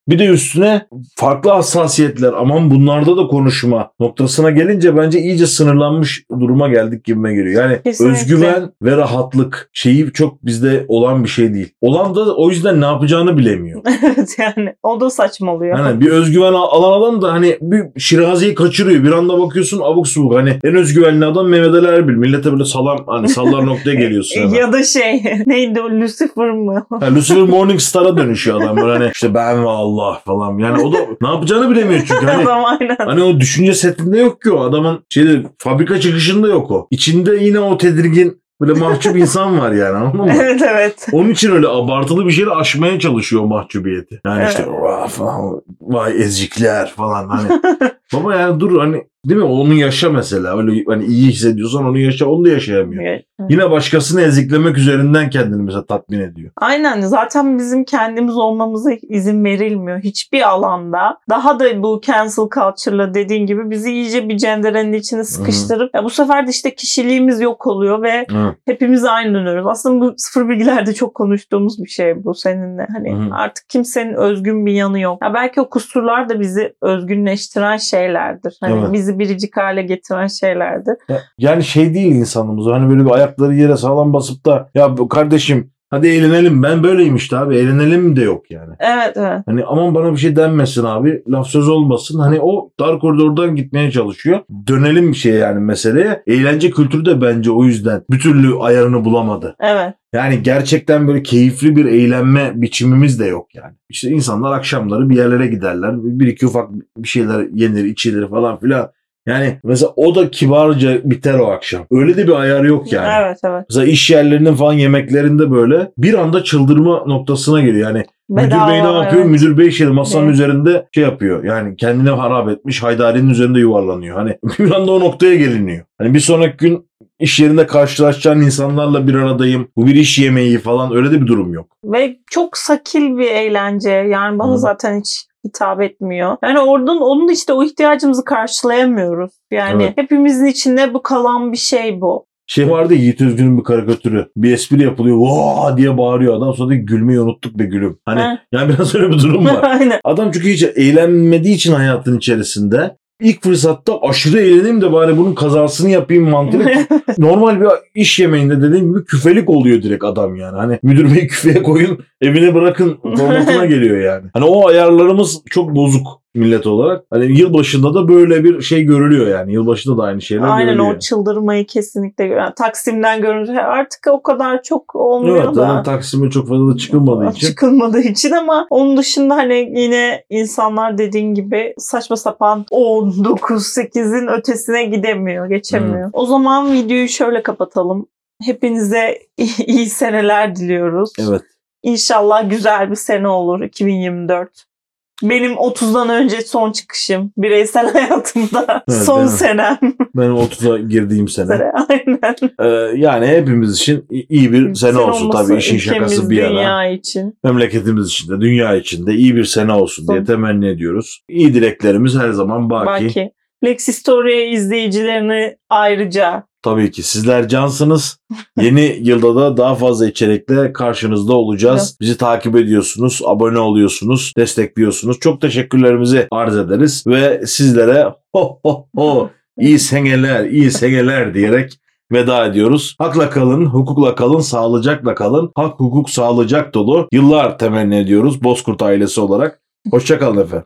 [SPEAKER 1] Bir de üstüne farklı hassasiyetler aman bunlarda da konuşma noktasına gelince bence iyice sınırlanmış duruma geldik gibime geliyor. Yani
[SPEAKER 2] Kesinlikle.
[SPEAKER 1] özgüven ve rahatlık şeyi çok bizde olan bir şey değil. Olan da o yüzden ne yapacağını bilemiyor.
[SPEAKER 2] evet yani o da saçmalıyor.
[SPEAKER 1] Hani bir özgüven al- alan adam da hani bir şiraziyi kaçırıyor. Bir anda bakıyorsun abuk subuk. Hani en özgüvenli adam Mehmet Ali Erbil. Millete böyle salam hani sallar noktaya geliyorsun hemen.
[SPEAKER 2] ya da şey neydi o Lucifer mı?
[SPEAKER 1] Yani Lucifer Morningstar'a dönüşüyor adam böyle hani işte ben ve Allah falan. Yani o da ne yapacağını bilemiyor çünkü. Hani,
[SPEAKER 2] Adam aynen.
[SPEAKER 1] hani o düşünce setinde yok ki o. Adamın şeyde fabrika çıkışında yok o. İçinde yine o tedirgin böyle mahcup insan var yani anladın mı?
[SPEAKER 2] evet evet.
[SPEAKER 1] Onun için öyle abartılı bir şeyle aşmaya çalışıyor mahcubiyeti. Yani işte
[SPEAKER 2] Evet.
[SPEAKER 1] "Vah" falan vay ezikler falan hani. Baba yani dur hani Değil mi? Onu yaşa mesela. Öyle hani iyi hissediyorsan onu yaşa. Onu da yaşayamıyor.
[SPEAKER 2] Evet.
[SPEAKER 1] Yine başkasını eziklemek üzerinden kendini mesela tatmin ediyor.
[SPEAKER 2] Aynen zaten bizim kendimiz olmamıza izin verilmiyor hiçbir alanda. Daha da bu cancel culture'la dediğin gibi bizi iyice bir cenderenin içine sıkıştırıp ya bu sefer de işte kişiliğimiz yok oluyor ve
[SPEAKER 1] Hı.
[SPEAKER 2] hepimiz aynı dönüyoruz. Aslında bu sıfır bilgilerde çok konuştuğumuz bir şey bu seninle. Hani
[SPEAKER 1] Hı hı.
[SPEAKER 2] artık kimsenin özgün bir yanı yok. Ya belki o kusurlar da bizi özgünleştiren şeylerdir. Hani
[SPEAKER 1] Evet.
[SPEAKER 2] bizi biricik hale getiren şeylerdir.
[SPEAKER 1] Ya- Yani şey değil insanımız. Hani böyle bir ayakları yere sağlam basıp da ya kardeşim hadi eğlenelim ben böyleyim işte abi eğlenelim de yok yani.
[SPEAKER 2] Evet evet.
[SPEAKER 1] Hani aman bana bir şey denmesin abi. Laf söz olmasın. Hani o dar koridordan gitmeye çalışıyor. Dönelim bir şeye yani meseleye. Eğlence kültürü de bence o yüzden bir türlü ayarını bulamadı.
[SPEAKER 2] Evet.
[SPEAKER 1] Yani gerçekten böyle keyifli bir eğlenme biçimimiz de yok yani. İşte insanlar akşamları bir yerlere giderler. Bir iki ufak bir şeyler yenir, içilir falan filan. Yani mesela o da kibarca biter o akşam. Öyle de bir ayar yok yani.
[SPEAKER 2] Evet evet.
[SPEAKER 1] Mesela iş yerlerinin falan yemeklerinde böyle bir anda çıldırma noktasına geliyor. Yani müdür bey ne
[SPEAKER 2] Bedava,
[SPEAKER 1] yapıyor?
[SPEAKER 2] evet.
[SPEAKER 1] Müdür bey şey masanın
[SPEAKER 2] Evet.
[SPEAKER 1] üzerinde şey yapıyor. Yani kendine harap etmiş haydarinin üzerinde yuvarlanıyor. Hani bir anda o noktaya geliniyor. Hani bir sonraki gün iş yerinde karşılaşacağın insanlarla bir aradayım. Bu bir iş yemeği falan öyle de bir durum yok.
[SPEAKER 2] Ve çok sakil bir eğlence. Yani bana
[SPEAKER 1] Hı.
[SPEAKER 2] zaten hiç hitap etmiyor. Yani oradan onun işte o ihtiyacımızı karşılayamıyoruz. Yani
[SPEAKER 1] Evet.
[SPEAKER 2] hepimizin içinde bu kalan bir şey bu.
[SPEAKER 1] Şey vardı Yiğit Özgür'ün bir karikatürü. Bir espri yapılıyor. Vaa diye bağırıyor adam. Sonra da gülmeyi unuttuk be gülüm. Hani
[SPEAKER 2] Ha.
[SPEAKER 1] yani biraz öyle bir durum var.
[SPEAKER 2] Aynen.
[SPEAKER 1] Adam çünkü hiç eğlenmediği için hayatın içerisinde ilk fırsatta aşırı eğleneyim de bari bunun kazasını yapayım mantığıyla normal bir iş yemeğinde dediğim gibi küfelik oluyor direkt adam yani. Hani müdür bey küfeye koyun evine bırakın formatına geliyor yani. Hani o ayarlarımız çok bozuk millet olarak. Hani yılbaşında da böyle bir şey görülüyor yani. Yılbaşında da aynı şeyler
[SPEAKER 2] Aynen
[SPEAKER 1] görülüyor.
[SPEAKER 2] o çıldırmayı kesinlikle gören. Taksim'den görünce artık o kadar çok olmuyor
[SPEAKER 1] Evet,
[SPEAKER 2] da.
[SPEAKER 1] zaten Taksim'e çok fazla da çıkılmadığı için.
[SPEAKER 2] Çıkılmadığı için ama onun dışında hani yine insanlar dediğin gibi saçma sapan 10, 9, 8'in ötesine gidemiyor, geçemiyor. O zaman videoyu şöyle kapatalım. Hepinize iyi seneler diliyoruz.
[SPEAKER 1] Evet.
[SPEAKER 2] İnşallah güzel bir sene olur 2024. Benim 30'dan önce son çıkışım. Bireysel hayatımda
[SPEAKER 1] Evet,
[SPEAKER 2] son
[SPEAKER 1] benim-
[SPEAKER 2] senem.
[SPEAKER 1] Benim 30'a girdiğim sene.
[SPEAKER 2] Aynen.
[SPEAKER 1] Ee, yani hepimiz için iyi bir sene olsun
[SPEAKER 2] olması
[SPEAKER 1] tabii işin şakası bir yana.
[SPEAKER 2] dünya için.
[SPEAKER 1] Memleketimiz için de dünya için de iyi bir sene olsun diye temenni ediyoruz. İyi dileklerimiz her zaman baki.
[SPEAKER 2] Belki. Lex Historia izleyicilerini ayrıca
[SPEAKER 1] Tabii ki sizler cansınız. Yeni yılda da daha fazla içerikle karşınızda olacağız. Bizi takip ediyorsunuz, abone oluyorsunuz, destekliyorsunuz. Çok teşekkürlerimizi arz ederiz ve sizlere ho ho ho iyi seneler, iyi seneler diyerek veda ediyoruz. Hakla kalın, hukukla kalın, sağlıcakla kalın. Hak, hukuk, sağlıcak dolu yıllar temenni ediyoruz Bozkurt ailesi olarak. Hoşçakalın efendim.